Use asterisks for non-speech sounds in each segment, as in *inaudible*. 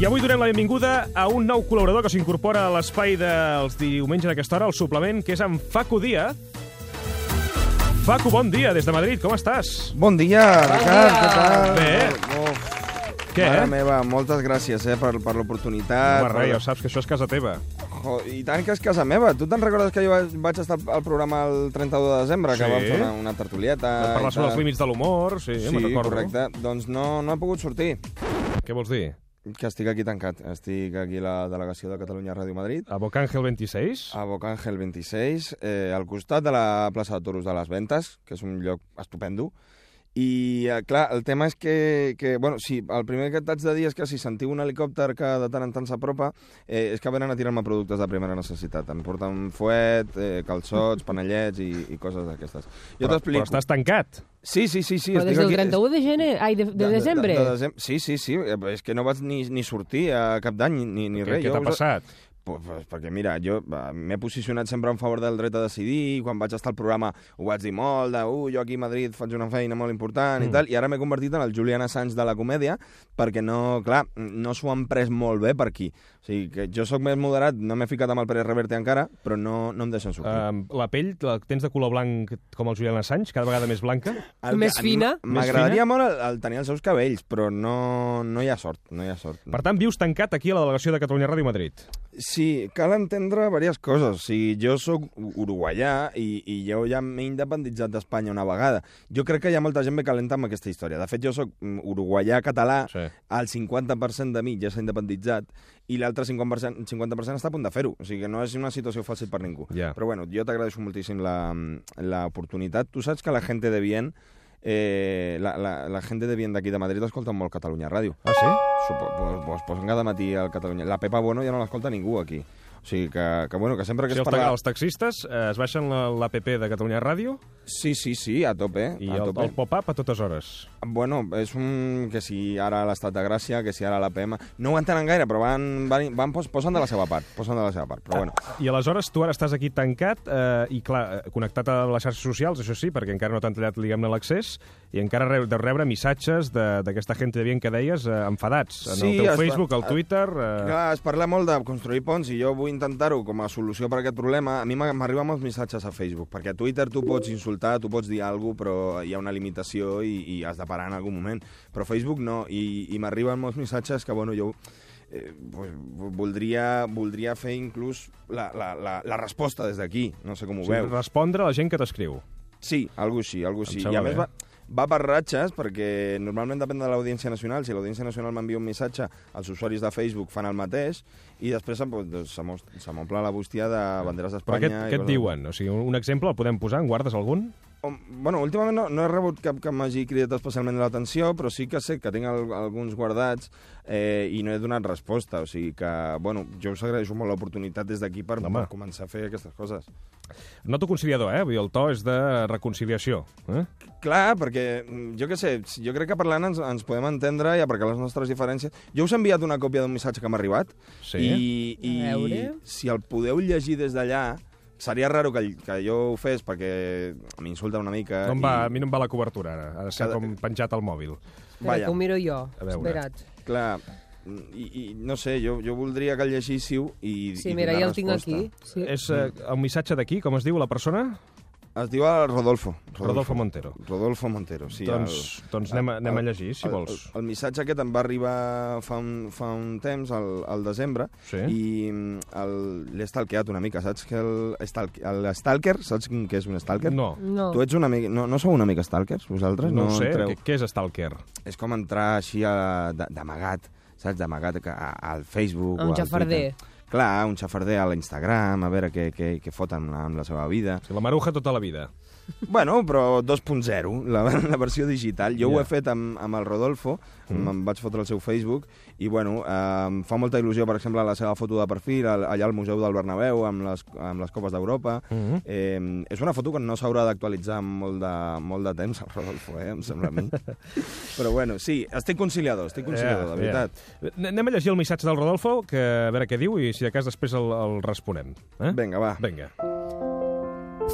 I avui donem la benvinguda a un nou col·laborador que s'incorpora a l'espai dels diumenges a aquesta hora, el suplement, que és en Facu Díaz. Facu, bon dia, des de Madrid, com estàs? Bon dia, Ricard, què tal? Bé. Uf, Què, mare eh? meva, moltes gràcies eh, per, per l'oportunitat. Home, rei, ja saps que això és casa teva. Jo, I tant que és casa meva. Tu te'n recordes que jo vaig, estar al programa el 31 de desembre, que Sí. vam fer una, una tertulieta? Vas parlar sobre els límits de l'humor, sí, Sí, me'n recordo. correcte. Doncs no, no he pogut sortir. Què vols dir? Que estic aquí tancat. Estic aquí a la delegació de Catalunya Ràdio Madrid, A Bocàngel 26? a Bocàngel 26, eh, al costat de la plaça de Toros de les Ventes, que és un lloc estupendo. I, eh, clar, el tema és que, que bueno, sí, el primer que t'haig de dir és que si sentiu un helicòpter que de tant en tant s'apropa, eh, és que venen a tirar-me productes de primera necessitat. Em porten fuet, eh, calçots, panellets i, i coses d'aquestes. Jo Però, t'explico. però estàs tancat. Sí, sí, sí, sí. Però des del aquí- 31 de gener, ai, de, de, desembre. De, de, desem... Sí, sí, sí. eh, És que no vaig ni, ni sortir a cap d'any ni, ni Què, res. què t'ha us- passat? Pues, pues, perquè, mira, jo m'he posicionat sempre en favor del dret a decidir, i quan vaig estar al programa ho vaig dir molt, de, uh, jo aquí a Madrid faig una feina molt important mm. i tal, i ara m'he convertit en el Julian Assange de la comèdia, perquè no, clar, no s'ho han pres molt bé per aquí. O sigui, que jo sóc més moderat, no m'he ficat amb el Pérez Reverte encara, però no, no em deixen sortir. Uh, la pell la tens de color blanc com el Julián Assange, cada vegada més blanca? El més fina? M'agradaria molt el, el tenir els seus cabells, però no, no hi ha sort, no hi ha sort. Per tant, vius tancat aquí a la delegació de Catalunya Ràdio Madrid. Sí, cal entendre diverses coses. O sigui, jo sóc uruguaià i, i jo ja m'he independitzat d'Espanya una vegada. Jo crec que hi ha molta gent que calenta amb aquesta història. De fet, jo sóc mm, uruguaià català, Sí. el 50% de mi ja s'ha independitzat i l'altre 50%, 50 està a punt de fer-ho. O sigui que no és una situació fàcil per ningú. Ja. Però bueno, jo t'agradeixo moltíssim la- l'oportunitat. Tu saps que la gent de Bien, eh, la, la, la gent de Bien d'aquí de Madrid escolta molt Catalunya Ràdio. Ah, sí? Supo, pues, pues, posen cada matí al Catalunya. La Pepa Bueno ja no l'escolta ningú aquí. O sigui que, que, bueno, que sempre que Si es parla... els taxistes eh, es baixen la- l'APP de Catalunya Ràdio Sí, sí, sí, a tope. i a el, tope. el pop-up a totes hores. Bueno, és un... que si ara l'estat de Gràcia, que si ara l'APM... No ho entenen gaire, però van, van, van pos, posen de la seva part, posen de la seva part. Però bueno, I aleshores tu ara estàs aquí tancat eh, i, clar, eh, connectat a les xarxes socials, això sí, perquè encara no t'han tallat, diguem-ne, l'accés, i encara reu, de rebre missatges de- d'aquesta gent de bien que deies, eh, enfadats, en Sí, el teu va- Facebook, al Twitter... Eh, clar, es parla molt de construir ponts i jo vull intentar-ho com a solució per a aquest problema. A mi m'arriben molts missatges a Facebook, perquè a Twitter tu pots insultar, tu pots dir alguna cosa, però hi ha una limitació i, i has de parar en algun moment. Però Facebook no, i, i m'arriben molts missatges que, bueno, jo eh, pues, voldria, voldria fer inclús la, la, la, la resposta des d'aquí, no sé com ho sigui, veus. respondre a la gent que t'escriu. Sí, algo així, algo així. I a més va, va per ratxes, perquè normalment depèn de l'Audiència Nacional. Si l'Audiència Nacional m'envia un missatge, els usuaris de Facebook fan el mateix, i després se, doncs, se m'omple la bústia de banderes Però què, d'Espanya... què et diuen? O sigui, un exemple el podem posar? En guardes algun? Bueno, últimament no, no he rebut cap que m'hagi cridat especialment l'atenció, però sí que sé que tinc al, alguns guardats eh, i no he donat resposta. O sigui que, bueno, jo us agraeixo molt l'oportunitat des d'aquí per, Home. per començar a fer aquestes coses. Noto conciliador, eh? Vull dir, el to és de reconciliació. Eh? Clar, perquè mm, jo què sé, jo crec que parlant ens, ens podem entendre i aparcar les nostres diferències. Jo us he enviat una còpia d'un missatge que m'ha arribat Sí. i, i si el podeu llegir des d'allà, seria raro que, que jo ho fes perquè m'insulta una mica. No em va, i, a mi no em va la cobertura, ara. Ha de ser Cada- com penjat al mòbil. Espera, Vaja. que ho miro jo. A veure. Espera't. Clar, i, i no sé, jo, jo voldria que el llegíssiu i Sí, i mira, donar ja el tinc resposta. aquí. Sí. És eh, el missatge d'aquí, com es diu la persona? Es diu el Rodolfo. Rodolfo Montero. Rodolfo Montero, sí. doncs el, doncs anem, a, anem a llegir, si el, vols. El, el missatge aquest em va arribar fa un, fa un temps, al, al desembre, Sí. i mm, el- l'he stalkeat una mica, saps que el, stalk, el stalker, saps què és un stalker? No, No. Tu ets una mica, no, no sou una mica stalkers, vosaltres? no, ho sé. Què, què és Stalker? És com entrar així d'amagat, saps? D'amagat al Facebook Un o al xafarder. Twitter. Clar, un xafarder a l'Instagram, a veure què, què, què foten amb la seva vida. O sigui, la maruja tota la vida. Bueno, però 2.0, la, la versió digital. Jo Ja. ho he fet amb, amb el Rodolfo, mm. em vaig fotre el seu Facebook, i bueno, eh, em fa molta il·lusió, per exemple, la seva foto de perfil al- allà al Museu del Bernabéu amb les, amb les Copes d'Europa. Mm -hmm. Eh, és una foto que no s'haurà d'actualitzar molt de, molt de temps, el Rodolfo, eh, em sembla a mi. *laughs* Però bueno, sí, estic conciliador, estic conciliador, de veritat. Ja. Anem a llegir el missatge del Rodolfo, que a veure què diu, i si de cas després el, el responem. Eh? Vinga, va. Vinga.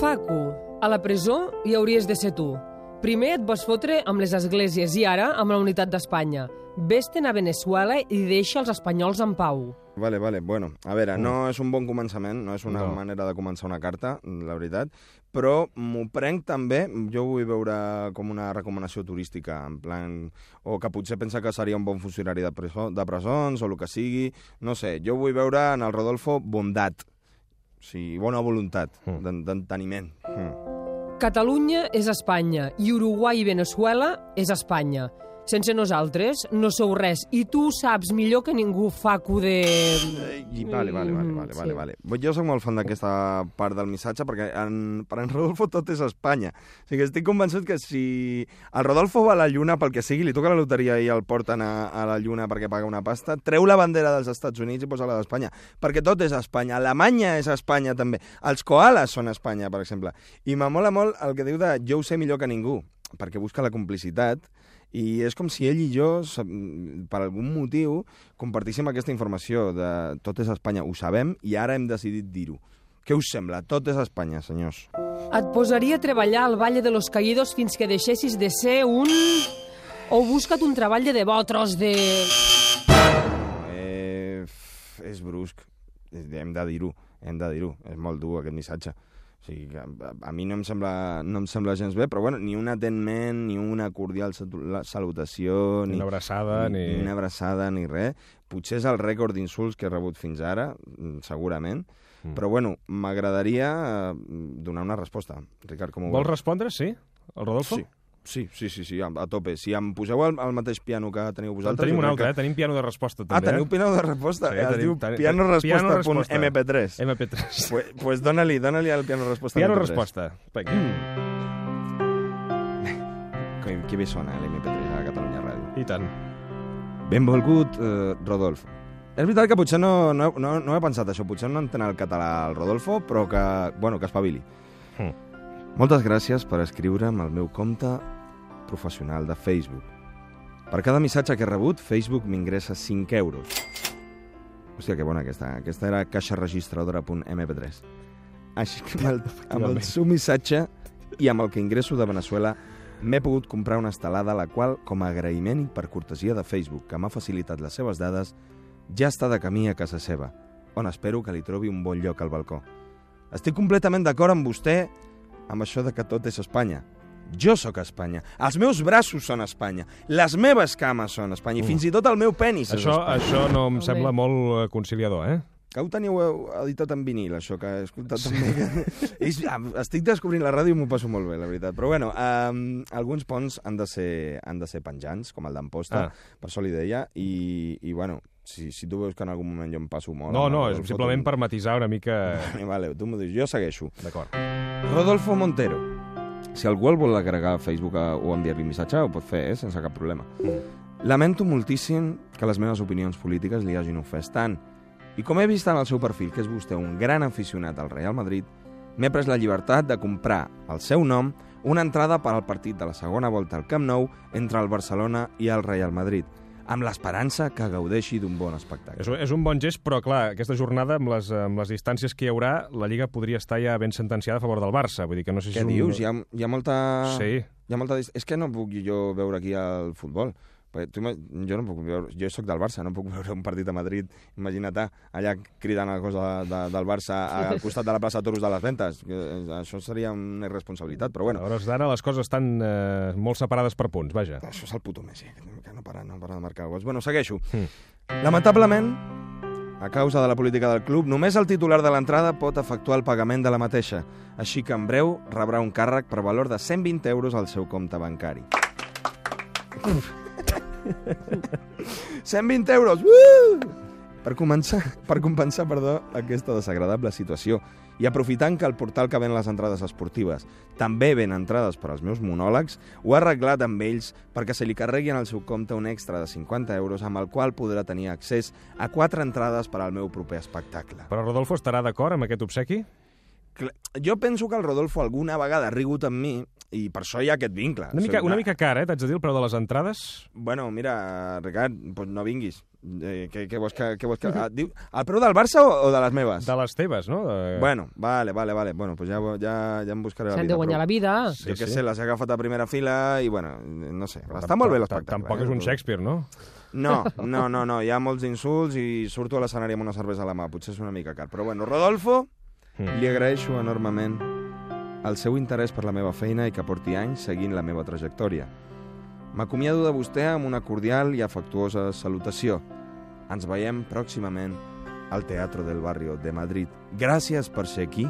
Facu, a la presó hi hauries de ser tu. Primer et vas fotre amb les esglésies i ara amb la unitat d'Espanya. Vés-te'n a Venezuela i deixa els espanyols en pau. Vale, vale, bueno, a veure, no és un bon començament, no és una No. manera de començar una carta, la veritat, però m'ho prenc també, jo ho vull veure com una recomanació turística, en plan, o que potser pensa que seria un bon funcionari de, presó, de presons, o el que sigui, no sé, jo vull veure en el Rodolfo bondat, o sigui, bona voluntat, Mm. d'en- d'enteniment. Mm. Catalunya és Espanya i Uruguai i Venezuela és Espanya. Sense nosaltres no sou res i tu saps millor que ningú facu de... I, vale, vale, vale, Mm, vale, sí. vale, vale. Jo soc molt fan d'aquesta part del missatge perquè en, per en Rodolfo tot és Espanya. O sigui, estic convençut que si el Rodolfo va a la Lluna pel que sigui, li toca la loteria i el porten a, a la Lluna perquè paga una pasta, treu la bandera dels Estats Units i posa la d'Espanya. Perquè tot és Espanya. Alemanya és Espanya també. Els koalas són Espanya, per exemple. I m'amola molt el que diu de jo ho sé millor que ningú, perquè busca la complicitat i és com si ell i jo, per algun motiu, compartíssim aquesta informació de tot és Espanya. Ho sabem i ara hem decidit dir-ho. Què us sembla? Tot és Espanya, senyors. Et posaria a treballar al Valle de los Caídos fins que deixessis de ser un... O busca't un treball de debò, tros de... Eh, és brusc. Hem de dir-ho. Hem de dir-ho. És molt dur, aquest missatge. O sigui, a, a mi no em, sembla, no em sembla gens bé, però bueno, ni un atenment, ni una cordial salutació, Ni ni, una abraçada, ni... ni una abraçada, ni res. Potser és el rècord d'insults que he rebut fins ara, mm, segurament, Mm. però bueno, m'agradaria eh, donar una resposta. Ricard, com ho Vols veus? respondre, sí? El Rodolfo? Sí. Sí, sí, sí, sí, a, tope. Si em poseu al, al mateix piano que teniu En vosaltres... tenim jo un altre, que- eh? Tenim piano de resposta, Ah, també. teniu piano de resposta? Sí, es tenim- diu tenim- piano piano resposta. resposta.mp3. eh? MP3. Pues, pues dóna-li, dóna-li al piano resposta Piano MP3. resposta. Vinga. Que, que bé sona l'MP3 a Catalunya Ràdio. I tant. Benvolgut, eh, Rodolfo. És veritat que potser no, no, no, no he pensat això, potser no entén el català el Rodolfo, però que, bueno, que espavili. Mm. Moltes gràcies per escriure'm al meu compte professional de Facebook. Per cada missatge que he rebut, Facebook m'ingressa 5 euros. Hòstia, que bona aquesta. Aquesta era caixaregistradora.mp3. Així que amb el, amb el seu missatge i amb el que ingresso de Venezuela m'he pogut comprar una estelada, la qual, com a agraïment i per cortesia de Facebook, que m'ha facilitat les seves dades, ja està de camí a casa seva, on espero que li trobi un bon lloc al balcó. Estic completament d'acord amb vostè amb això de que tot és Espanya. Jo sóc Espanya. Els meus braços són Espanya. Les meves cames són Espanya. I fins i tot el meu penis és Això, Espanya. això no em sembla molt eh, conciliador, eh? Que ho teniu editat en vinil, això, que he escoltat també. Que... *laughs* És- ah, Estic descobrint la ràdio i m'ho passo molt bé, la veritat. Però bueno, um, alguns ponts han de ser, han de ser penjants, com el d'Amposta, Ah. per això li deia, i, i bueno, si, si tu veus que en algun moment jo em passo molt... No, no, el és simplement per matisar una mica... *laughs* Vale, tu m'ho dius, jo segueixo. D'acord. Rodolfo Montero. Si algú el vol agregar a Facebook a- o enviar-li missatge, ho pot fer, eh, sense cap problema. Mm. Lamento moltíssim que les meves opinions polítiques li hagin ofès tant. I com he vist en el seu perfil que és vostè un gran aficionat al Real Madrid, m'he pres la llibertat de comprar al seu nom una entrada per al partit de la segona volta al Camp Nou entre el Barcelona i el Real Madrid, amb l'esperança que gaudeixi d'un bon espectacle. És, és un bon gest, però clar, aquesta jornada, amb les, amb les distàncies que hi haurà, la Lliga podria estar ja ben sentenciada a favor del Barça. Vull dir que no sé si Què és un... dius? Hi ha, hi ha molta... Sí. Hi ha molta... És que no puc jo veure aquí el futbol. Perquè tu, jo no puc veure... Jo sóc del Barça, no puc *laughs* veure un partit a Madrid, imagina't, allà cridant a cosa de, de, del Barça *laughs* al costat de la plaça Toros de les Ventes. Eh, Això seria una irresponsabilitat, però bueno, A hores d'ara les coses estan eh, molt separades per punts, vaja. això és el puto Messi, que no para, no para de marcar gols. Bueno, segueixo. Mm. Lamentablement, a causa de la política del club, només el titular de l'entrada pot efectuar el pagament de la mateixa, així que en breu rebrà un càrrec per valor de 120 euros al seu compte bancari. *laughs* 120 euros! Uh! Per, començar, per compensar perdó, aquesta desagradable situació i aprofitant que el portal que ven les entrades esportives també ven entrades per als meus monòlegs, ho ha arreglat amb ells perquè se li carreguin al seu compte un extra de 50 euros amb el qual podrà tenir accés a quatre entrades per al meu proper espectacle. Però Rodolfo estarà d'acord amb aquest obsequi? Jo penso que el Rodolfo alguna vegada ha rigut amb mi i per això hi ha aquest vincle. Una mica, una mica cara, eh? T'haig de dir el preu de les entrades? Bueno, mira, Ricard, pues no vinguis. Eh, què, què vols que... Què vols que *laughs* ah, diu, el preu del Barça o, o de les meves? De les teves, no? De... Bueno, vale, vale, vale. Bueno, pues ja, ja, ja em buscaré la S'han vida. de guanyar però- la vida. Sí, jo què sí. sé, les he agafat a primera fila i, bueno, no sé, Però està molt bé ta- l'espectacle. Tampoc eh, és un Shakespeare, no? No, no, no, no, hi ha molts insults i surto a l'escenari amb una cervesa a la mà, potser és una mica car. Però bueno, Rodolfo, Mm. li agraeixo enormement el seu interès per la meva feina i que porti anys seguint la meva trajectòria. M'acomiado de vostè amb una cordial i afectuosa salutació. Ens veiem pròximament al Teatro del Barrio de Madrid. Gràcies per ser aquí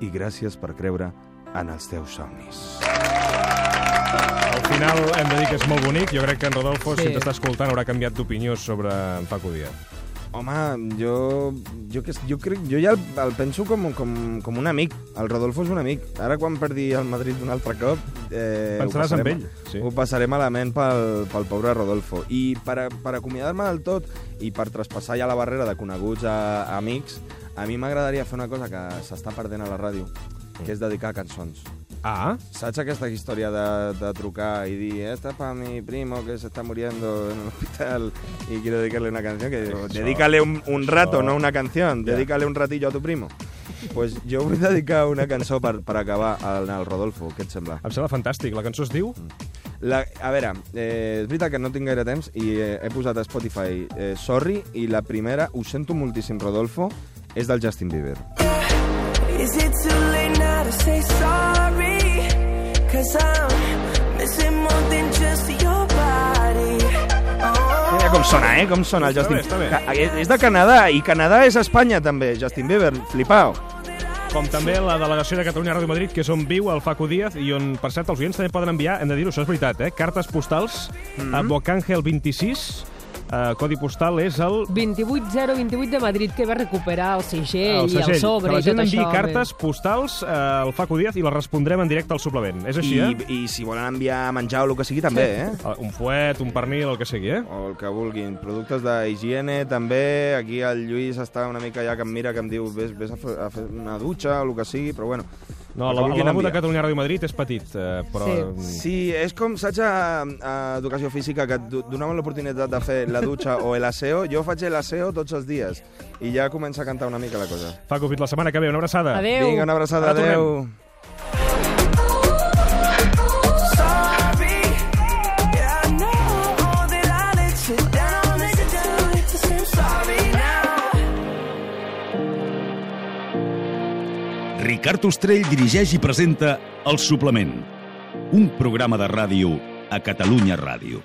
i gràcies per creure en els teus somnis. Al final hem de dir que és molt bonic. Jo crec que en Rodolfo, Sí. si t'està escoltant, haurà canviat d'opinió sobre en Paco Díaz. Home, jo, jo, que, jo, crec, jo ja el, el penso com, com, com un amic. El Rodolfo és un amic. Ara, quan perdi el Madrid un altre cop... Eh, Pensaràs en ell, sí. Ho passaré malament pel, pel pobre Rodolfo. I per, per acomiadar-me del tot i per traspassar ja la barrera de coneguts a, a amics, a mi m'agradaria fer una cosa que s'està perdent a la ràdio, que és dedicar cançons. Ah, Saps aquesta història de, de trucar y dir, esta es para mi primo que se está muriendo en el hospital y quiero dedicarle una canción? Que digo, dedícale un, un rato, no una canción, dedícale un ratillo a tu primo. pues jo vull dedicar una cançó per, per acabar al, al Rodolfo, què et sembla? em sembla fantàstic. La cançó es diu... La, a veure, eh, és veritat que no tinc gaire temps i eh, he posat a Spotify eh, Sorry i la primera, ho sento moltíssim, Rodolfo, és del Justin Bieber. Is it too late now to say sorry? Cause I'm missing more than just your body. Oh. Mira com sona, eh? Com sona el Està Justin bé, està bé. És de Canadà, i Canadà és Espanya, també. Justin Bieber, flipao. Com també la delegació de Catalunya Ràdio Madrid, que és on viu el Facu Díaz i on, per cert, els oients també poden enviar, hem de dir-ho, això és veritat, eh? cartes postals Mhm. a Bocàngel 26, eh, codi postal és el 28028 de Madrid, que va recuperar el segell, el segell. i el sobre que la i gent tot enviï això. cartes postals eh, al Facu Díaz i les respondrem en directe al suplement. És així, I, eh? I si volen enviar menjar o el que sigui, també, eh? Eh, Un fuet, un pernil, el que sigui, eh? O el que vulguin. Productes d'higiene, també. Aquí el Lluís està una mica ja que em mira, que em diu vés, vés a, fer, a fer una dutxa o el que sigui, però bueno. No, El la, que el vulguin lavabo de. Catalunya Ràdio Madrid és petit, eh, però... Sí. Sí, és com, saps, a, a Educació Física, que et do- donaven l'oportunitat de fer la dutxa o l'aseo, jo faig l'aseo tots els dies, i ja comença a cantar una mica la cosa. Facu, fins la setmana que ve. Una abraçada. Adéu. Vinga, una abraçada, Ara Ricard Ostrell dirigeix i presenta El Suplement, un programa de ràdio a Catalunya Ràdio.